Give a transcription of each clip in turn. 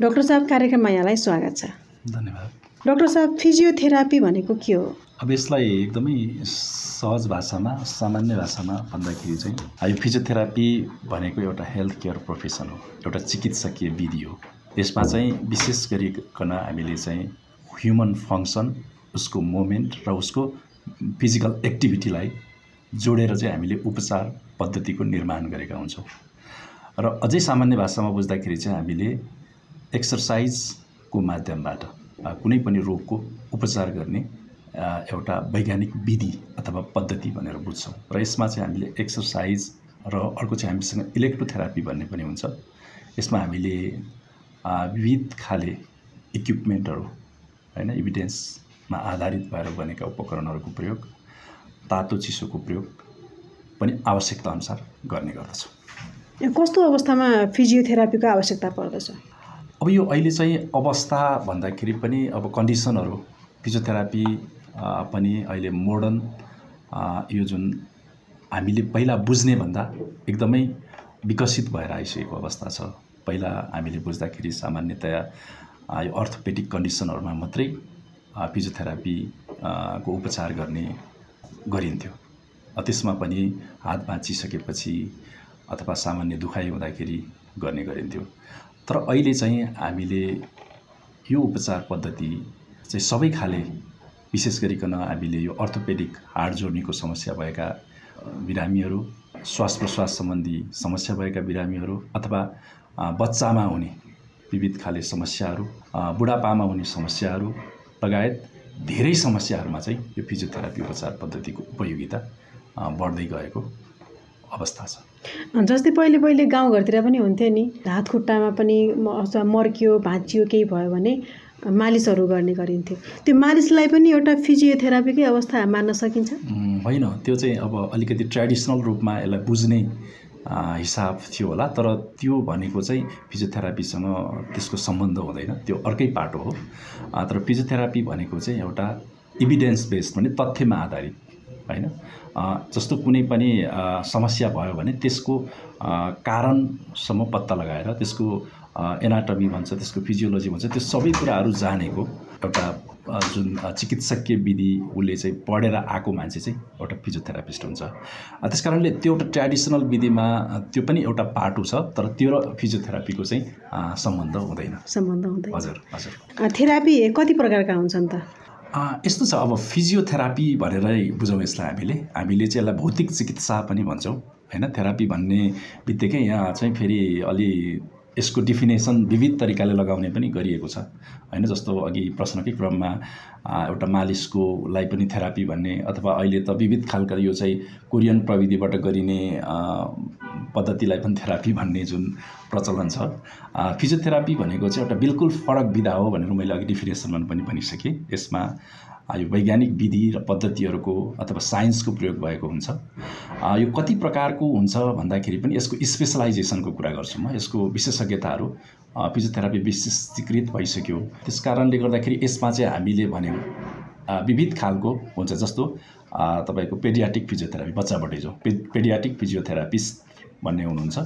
Doctor साहब कार्यक्रममा यहाँलाई स्वागत छ। धन्यवाद। डाक्टर साहब फिजियोथेरापी भनेको के हो? अब यसलाई एकदमै सहज भाषामा सामान्य भाषामा भन्दाखेरि चाहिँ यो फिजियोथेरापी भनेको एउटा हेल्थ केयर प्रोफेसन हो एउटा चिकित्सकीय विधि हो। यसमा चाहिँ विशेष गरिकन हामीले चाहिँ ह्युमन फङ्सन उसको मोमेन्ट र उसको फिजिकल एक्टिभिटीलाई जोडेर चाहिँ हामीले उपचार पद्धतिको निर्माण गरेका हुन्छौँ। र अझै सामान्य भाषामा बुझ्दाखेरि चाहिँ हामीले एक्सर्साइजको माध्यमबाट कुनै पनि रोगको उपचार गर्ने एउटा वैज्ञानिक विधि अथवा पद्धति भनेर बुझ्छौँ। र यसमा चाहिँ हामीले एक्सर्साइज र अर्को चाहिँ हामीसँग इलेक्ट्रोथेरापी भन्ने पनि हुन्छ। यसमा हामीले विविध खाले इक्विपमेन्टहरू होइन इभिडेन्समा आधारित भएर बनेका उपकरणहरूको प्रयोग तातो चिसोको प्रयोग पनि आवश्यकता अनुसार गर्ने गर्दछौँ। कस्तो अवस्थामा फिजियोथेरापीको आवश्यकता पर्दछ? अब यो अहिले चाहिँ अवस्था भन्दाखेरि पनि अब कन्डिसनहरू फिजियोथेरापी पनि अहिले मोडर्न यो जुन हामीले पहिला बुझ्ने भन्दा एकदमै विकसित भएर आइसकेको अवस्था छ। पहिला हामीले बुझ्दाखेरि सामान्यतया यो अर्थोपेडिक कन्डिसनहरूमा मात्रै फिजियोथेरापी को उपचार गर्ने गरिन्थ्यो। त्यसमा पनि हात भाँचिसकेपछि अथवा सामान्य दुखाइ हुँदाखेरि गर्ने गरिन्थ्यो। तर अहिले चाहिँ हामीले यो उपचार पद्धति चाहिँ सबै खाले विशेष गरिकन हामीले यो अर्थोपेडिक हाड जोड्नेको समस्या भएका बिरामीहरू श्वास प्रश्वास सम्बन्धी समस्या भएका बिरामीहरू अथवा बच्चामा हुने विविध खाले समस्याहरू बुढापामा हुने समस्याहरू लगायत धेरै समस्याहरूमा चाहिँ यो फिजियोथेरापी उपचार पद्धतिको उपयोगिता बढ्दै गएको। अवस्था छ। जस्तै पहिले पहिले गाउँघरतिर पनि हुन्थ्यो नि हात खुट्टामा पनि अथवा मर्कियो भाँचियो केही भयो भने मालिसहरू गर्ने गरिन्थ्यो। त्यो मालिसलाई पनि एउटा फिजियोथेरापीकै अवस्था मान्न सकिन्छ? होइन त्यो चाहिँ अब अलिकति ट्रेडिसनल रूपमा यसलाई बुझ्ने हिसाब थियो होला तर त्यो भनेको चाहिँ फिजियोथेरापीसँग त्यसको सम्बन्ध हुँदैन त्यो अर्कै पाटो हो। तर फिजियोथेरापी भनेको चाहिँ एउटा इभिडेन्स बेस्ड भने तथ्यमा आधारित होइन? जस्तो कुनै पनि समस्या भयो भने त्यसको कारणसम्म पत्ता लगाएर त्यसको एनाटमी भन्छ त्यसको फिजियोलोजी भन्छ त्यो सबै कुराहरू जानेको एउटा जुन चिकित्सकीय विधि उसले चाहिँ पढेर आएको मान्छे चाहिँ एउटा फिजियोथेरापिस्ट हुन्छ। त्यस कारणले त्यो एउटा ट्रेडिसनल विधिमा त्यो पनि एउटा पाटो छ तर त्यो र फिजियोथेरापीको चाहिँ सम्बन्ध हुँदैन। सम्बन्ध हुँदैन। हजुर हजुर। थेरापी कति प्रकारका हुन्छन् त? यस्तो छ अब फिजियोथेरापी भनेरै बुझौँ यसलाई हामीले। हामीले चाहिँ यसलाई भौतिक चिकित्सा पनि भन्छौँ होइन? थेरापी भन्ने बित्तिकै यहाँ चाहिँ फेरि अलि यसको डिफिनेसन विविध तरिकाले लगाउने पनि गरिएको छ। होइन जस्तो अघि प्रश्नकै क्रममा एउटा मालिसकोलाई पनि थेरापी भन्ने अथवा अहिले त विविध खालका यो चाहिँ कोरियन प्रविधिबाट गरिने पद्धतिलाई पनि थेरापी भन्ने जुन प्रचलन छ। फिजियोथेरापी भनेको चाहिँ एउटा बिल्कुल फरक विधा हो भनेर मैले अघि डिफिनेसनमा पनि भनिसकेँ। यसमा यो वैज्ञानिक विधि र पद्धतिहरूको अथवा साइन्सको प्रयोग भएको हुन्छ। यो कति प्रकारको हुन्छ भन्दाखेरि पनि यसको स्पेसलाइजेसनको कुरा गर्छु म। यसको विशेषज्ञताहरू फिजियोथेरापी विशेषीकृत भइसक्यो। त्यस कारणले गर्दाखेरि यसमा चाहिँ हामीले भन्यौँ विविध खालको हुन्छ जस्तो तपाईँको पेडियाटिक फिजियोथेरापी बच्चाबाटै जो पे पेडियाटिक फिजियोथेरापिस्ट भन्ने हुनुहुन्छ।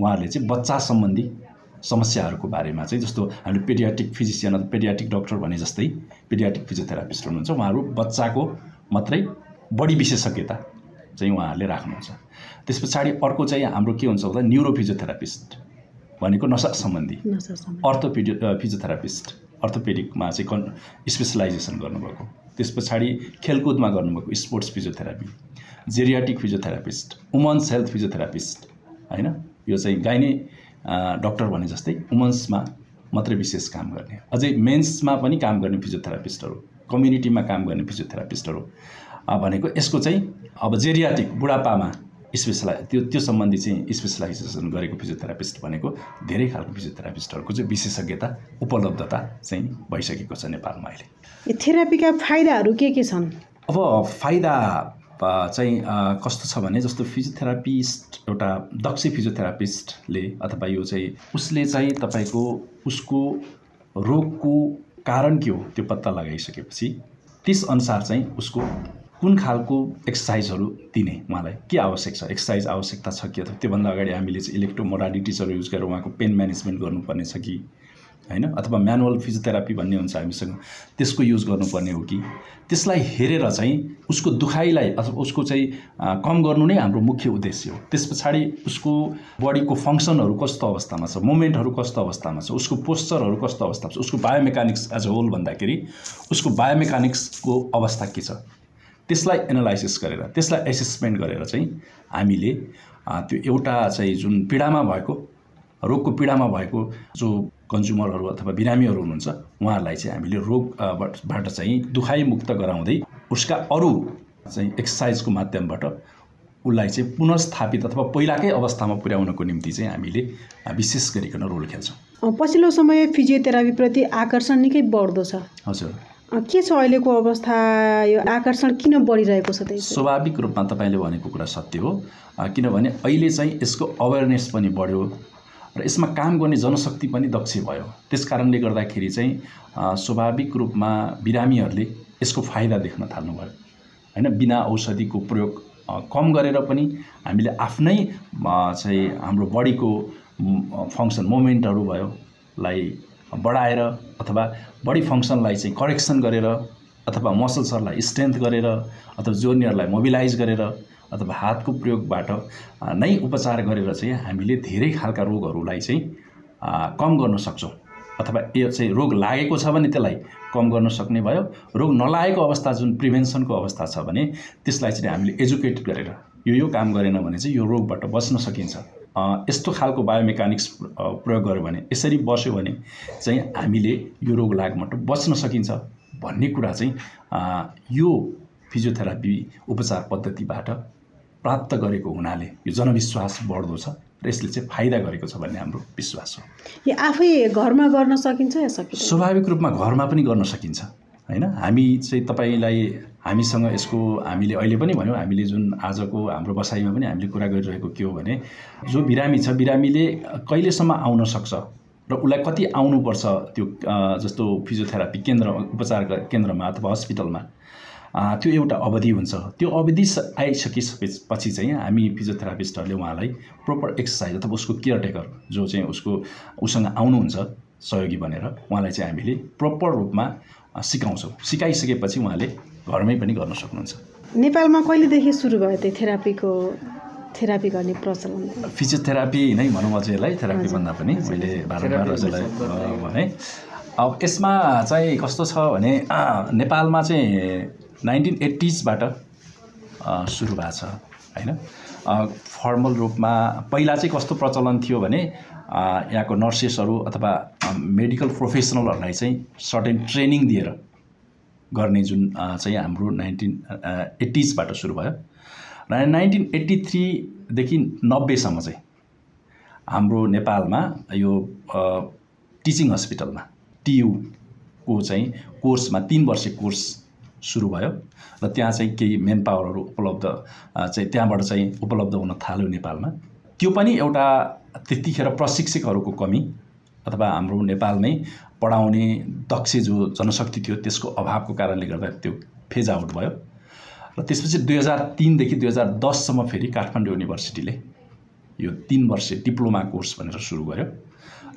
उहाँहरूले चाहिँ बच्चा सम्बन्धी समस्याहरूको बारेमा चाहिँ जस्तो हामीले पेडियाटिक फिजिसियन अथवा पेडियाटिक डक्टर भने जस्तै पेडियाटिक फिजियोथेरापिस्ट हुनुहुन्छ उहाँहरू बच्चाको मात्रै बढी विशेषज्ञता चाहिँ उहाँहरूले राख्नुहुन्छ। त्यस पछाडि अर्को चाहिँ हाम्रो के हुन्छ भन्दा न्युरो फिजियोथेरापिस्ट भनेको नसा सम्बन्धी अर्थोपिडियो फिजियोथेरापिस्ट अर्थोपेडिकमा चाहिँ कन् स्पेसलाइजेसन गर्नुभएको। त्यस पछाडि खेलकुदमा गर्नुभएको sports physiotherapy geriatric physiotherapist women's health physiotherapist होइन? यो चाहिँ गाइने डक्टर भने जस्तै वुमन्समा मात्रै विशेष काम गर्ने। अझै मेन्समा पनि काम गर्ने फिजियोथेरापिस्टहरू कम्युनिटीमा काम गर्ने फिजियोथेरापिस्टहरू। भनेको यसको चाहिँ अब जेरियाटिक बुढापामा स्पेसलाइ त्यो त्यो सम्बन्धी चाहिँ स्पेसलाइजेसन गरेको फिजियोथेरापिस्ट भनेको धेरै खालको फिजियोथेरापिस्टहरूको चाहिँ विशेषज्ञता उपलब्धता चाहिँ भइसकेको छ नेपालमा अहिले। थेरापीका फाइदाहरू के के छन्? अब फाइदा चाहिँ कस्तो छ भने जस्तो फिजियोथेरापिस्ट एउटा दक्ष फिजियोथेरापिस्टले अथवा यो चाहिँ उसले चाहिँ तपाईँको उसको रोगको कारण के हो त्यो पत्ता लगाइसकेपछि त्यसअनुसार चाहिँ उसको कुन खालको एक्सर्साइजहरू दिने उहाँलाई? के आवश्यक छ? एक्सर्साइज आवश्यकता छ कि? अथवा त्योभन्दा अगाडि हामीले चाहिँ इलेक्ट्रो मोडालिटिजहरू युज गरेर उहाँको पेन म्यानेजमेन्ट गर्नुपर्ने छ कि? होइन? अथवा म्यानुअल फिजियोथेरापी भन्ने हुन्छ हामीसँग। त्यसको युज गर्नुपर्ने हो कि? त्यसलाई हेरेर चाहिँ उसको दुखाइलाई अथवा उसको चाहिँ कम गर्नु नै हाम्रो मुख्य उद्देश्य हो। त्यस पछाडि उसको बडीको फङ्सनहरू कस्तो अवस्थामा छ? मुभमेन्टहरू कस्तो अवस्थामा छ? उसको पोस्चरहरू कस्तो अवस्थामा छ? उसको बायोमेकानिक्स एज अ होल भन्दाखेरि उसको बायोमेकानिक्सको अवस्था के छ? त्यसलाई एनालाइसिस गरेर त्यसलाई एसेसमेन्ट गरेर चाहिँ हामीले त्यो एउटा चाहिँ जुन पीडामा भएको रोगको पीडामा भएको जो कन्ज्युमरहरू अथवा बिरामीहरू हुनुहुन्छ उहाँहरूलाई चाहिँ हामीले रोगबाट बाट चाहिँ दुखाइ मुक्त गराउँदै उसका अरू चाहिँ एक्सर्साइजको माध्यमबाट उसलाई चाहिँ पुनस्थापित अथवा पहिलाकै अवस्थामा पुर्याउनको निम्ति चाहिँ हामीले विशेष गरिकन रोल खेल्छौँ। पछिल्लो समय फिजियोथेरापीप्रति आकर्षण निकै बढ्दो छ। हजुर। के छ अहिलेको अवस्था? यो आकर्षण किन बढिरहेको छ त्यही स्वाभाविक रूपमा तपाईँले भनेको कुरा सत्य हो। किनभने अहिले चाहिँ यसको अवेरनेस पनि बढ्यो। र यसमा काम गर्ने जनशक्ति पनि दक्ष भयो। त्यस कारणले गर्दाखेरि चाहिँ स्वाभाविक रूपमा बिरामीहरूले यसको फाइदा देख्न थाल्नुभयो। होइन बिना औषधिको प्रयोग कम गरेर पनि हामीले आफ्नै चाहिँ हाम्रो बडीको फङ्सन मोमेन्टहरू भयो लाई बढाएर अथवा बडी फङ्सनलाई चाहिँ करेक्सन गरेर अथवा मसल्सहरूलाई स्ट्रेन्थ गरेर अथवा जोर्नीहरूलाई मोबिलाइज गरेर अथवा हातको प्रयोगबाट नै उपचार गरेर चाहिँ हामीले धेरै खालका रोगहरूलाई चाहिँ कम गर्न सक्छौँ। अथवा यो चाहिँ रोग लागेको छ भने त्यसलाई कम गर्न सक्ने भयो। रोग नलागेको अवस्था जुन प्रिभेन्सनको अवस्था छ भने त्यसलाई चाहिँ हामीले एजुकेट गरेर यो यो काम गरेन भने चाहिँ यो रोगबाट बच्न सकिन्छ। यस्तो खालको बायोमेकानिक्स प्रयोग गऱ्यो भने यसरी बस्यो भने चाहिँ हामीले यो रोग लागबाट बच्न सकिन्छ भन्ने कुरा चाहिँ यो फिजियोथेरापी उपचार पद्धतिबाट प्राप्त गरेको हुनाले यो जनविश्वास बढ्दो छ र यसले चाहिँ फाइदा गरेको छ भन्ने हाम्रो विश्वास हो। यो आफै घरमा गर्न सकिन्छ या सकिन्छ स्वाभाविक रूपमा घरमा पनि गर्न सकिन्छ होइन? हामी चाहिँ तपाईँलाई हामीसँग यसको हामीले अहिले पनि भन्यौँ हामीले जुन आजको हाम्रो बसाइमा पनि हामीले कुरा गरिरहेको के हो भने जो बिरामी छ बिरामीले कहिलेसम्म आउन सक्छ र उसलाई कति आउनुपर्छ त्यो जस्तो फिजियोथेरापी केन्द्र उपचार केन्द्रमा अथवा हस्पिटलमा त्यो एउटा अवधि हुन्छ। त्यो अवधि स- आइसकिसकेपछि चाहिँ हामी फिजियोथेरापिस्टहरूले उहाँलाई प्रोपर एक्सर्साइज अथवा उसको केयरटेकर जो चाहिँ उसको उसँग आउनुहुन्छ सहयोगी बनेर उहाँलाई चाहिँ हामीले प्रोपर रूपमा सिकाउँछौँ। सिकाइसकेपछि उहाँले घरमै पनि गर्न सक्नुहुन्छ। नेपालमा कहिलेदेखि सुरु भयो त्यो थेरापीको थेरापी गर्ने प्रचलन? फिजियोथेरापी नै भनौँ अझै यसलाई थेरापी भन्दा पनि मैले बारम्बार अझैलाई अ, भने। अब यसमा चाहिँ कस्तो छ भने नेपालमा चाहिँ नाइन्टिन एट्टिजबाट सुरु भएको छ होइन? फर्मल रूपमा पहिला चाहिँ कस्तो प्रचलन थियो भने यहाँको नर्सेसहरू अथवा मेडिकल प्रोफेसनलहरूलाई चाहिँ सर्टेन ट्रेनिङ दिएर गर्ने जुन चाहिँ हाम्रो नाइन्टिन एट्टिजबाट सुरु भयो। र नाइन्टिन एट्टी थ्रीदेखि नब्बेसम्म चाहिँ हाम्रो नेपालमा यो टिचिङ हस्पिटलमा टियुको चाहिँ कोर्समा तिन वर्षे कोर्स सुरु भयो र त्यहाँ चाहिँ केही मेन पावरहरू उपलब्ध चाहिँ त्यहाँबाट चाहिँ उपलब्ध हुन थाल्यो नेपालमा। त्यो पनि एउटा त्यतिखेर प्रशिक्षकहरूको कमी अथवा हाम्रो नेपालमै पढाउने दक्ष जो जनशक्ति थियो त्यसको अभावको कारणले गर्दा त्यो फेज आउट भयो। र त्यसपछि दुई हजार तिनदेखि दुई हजार दससम्म फेरि काठमाडौँ युनिभर्सिटीले यो तिन वर्ष डिप्लोमा कोर्स भनेर सुरु गर्यो।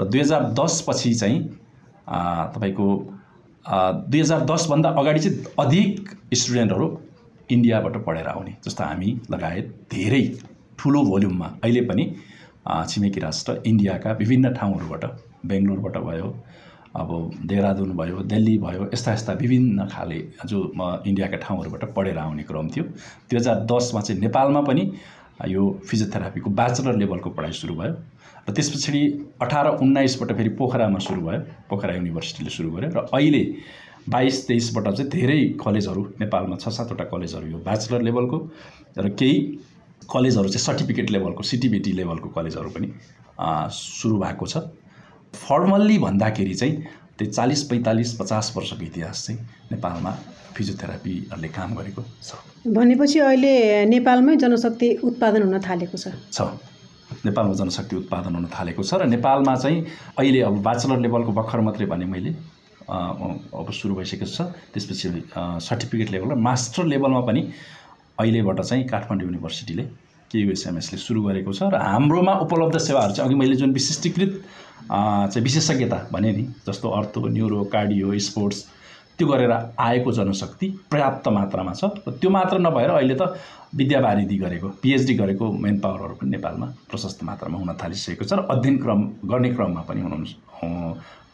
र दुई हजार दसपछि चाहिँ तपाईँको दुई हजार दसभन्दा अगाडि चाहिँ अधिक स्टुडेन्टहरू इन्डियाबाट पढेर आउने जस्तो हामी लगायत धेरै ठुलो भोल्युममा अहिले पनि छिमेकी राष्ट्र इन्डियाका विभिन्न ठाउँहरूबाट बेङ्गलोरबाट भयो अब देहरादुन भयो दिल्ली भयो यस्ता यस्ता विभिन्न खाले जो इन्डियाका ठाउँहरूबाट पढेर आउने क्रम थियो। दुई हजार दसमा चाहिँ नेपालमा पनि यो फिजियोथेरापीको ब्याचलर लेभलको पढाइ सुरु भयो। र त्यस पछाडि अठार उन्नाइसबाट फेरि पोखरामा सुरु भयो। पोखरा युनिभर्सिटीले सुरु गर्यो र अहिले बाइस तेइसबाट चाहिँ धेरै कलेजहरू नेपालमा छ सातवटा कलेजहरू यो ब्याचलर लेभलको र केही कलेजहरू चाहिँ सर्टिफिकेट लेभलको सिटिबिटी लेभलको कलेजहरू पनि सुरु भएको छ। फर्मल्ली भन्दाखेरि चाहिँ त्यो चालिस पैँतालिस पचास वर्षको इतिहास चाहिँ नेपालमा फिजियोथेरापीहरूले काम गरेको छ। भनेपछि अहिले नेपालमै जनशक्ति उत्पादन हुन थालेको छ। छ। नेपालमा जनशक्ति उत्पादन हुन थालेको छ र नेपालमा चाहिँ अहिले अब ब्याचलर लेभलको भर्खर मात्रै भने मैले अब सुरु भइसकेको छ। त्यसपछि सर्टिफिकेट लेभल र मास्टर लेभलमा पनि अहिलेबाट चाहिँ काठमाडौँ युनिभर्सिटीले केयुएसएमएसले सुरु गरेको छ र हाम्रोमा उपलब्ध सेवाहरू चाहिँ अघि मैले जुन विशिष्टीकृत चाहिँ विशेषज्ञता भने नि जस्तो अर्थो न्युरो कार्डियो स्पोर्ट्स त्यो गरेर आएको जनशक्ति पर्याप्त मात्रामा छ। र त्यो मात्र नभएर अहिले त विद्यावारिधि गरेको पिएचडी गरेको मेन पावरहरू पनि नेपालमा प्रशस्त मात्रामा हुन थालिसकेको छ। र अध्ययन क्रम गर्ने क्रममा पनि हुनुहुन्छ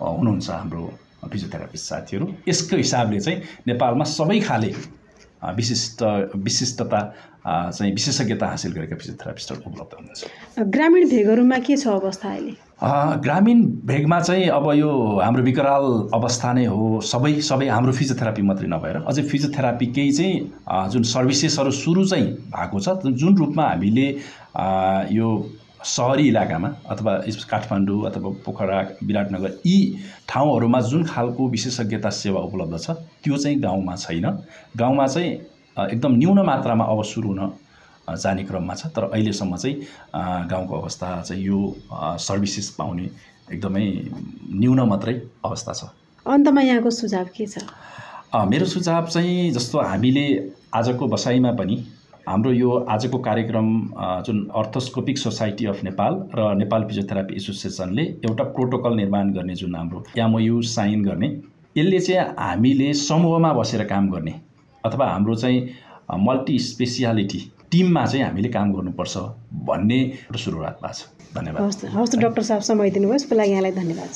हुनुहुन्छ हाम्रो फिजियोथेरापिस्ट साथीहरू। यसको हिसाबले चाहिँ नेपालमा सबै खाले विशिष्ट विशिष्टता चाहिँ विशेषज्ञता हासिल गरेका फिजियोथेरापिस्टहरू उपलब्ध हुनुहुन्छ ग्रामीण भेगहरूमा के छ अवस्था अहिले ग्रामीण भेगमा चाहिँ अब यो हाम्रो विकराल अवस्था नै हो सबै सबै हाम्रो फिजियोथेरापी मात्रै नभएर अझै फिजियोथेरापी केही चाहिँ जुन सर्भिसेसहरू सुरु चाहिँ भएको छ जुन रूपमा हामीले यो सहरी इलाकामा अथवा काठमाडौँ अथवा पोखरा विराटनगर यी ठाउँहरूमा जुन खालको विशेषज्ञता सेवा उपलब्ध छ त्यो चाहिँ गाउँमा छैन। गाउँमा चाहिँ एकदम न्यून मात्रामा अब सुरु हुन जाने क्रममा छ। तर अहिलेसम्म चाहिँ गाउँको अवस्था चाहिँ यो सर्भिसेस पाउने एकदमै न्यून मात्रै अवस्था छ। अन्तमा यहाँको सुझाव के छ? मेरो सुझाव चाहिँ जस्तो हामीले आजको बसाइमा पनि हाम्रो यो आजको कार्यक्रम जुन अर्थोस्कोपिक सोसाइटी अफ नेपाल र नेपाल फिजियोथेरापी एसोसिएसनले एउटा प्रोटोकल निर्माण गर्ने जुन हाम्रो एमओयु साइन गर्ने यसले चाहिँ हामीले समूहमा बसेर काम गर्ने अथवा हाम्रो चाहिँ मल्टी स्पेसियालिटी टिममा चाहिँ हामीले काम गर्नुपर्छ भन्ने सुरुवात भएको छ। धन्यवाद। हवस् हवस् डक्टर साहब समय दिनुभयो यसको लागि यहाँलाई धन्यवाद।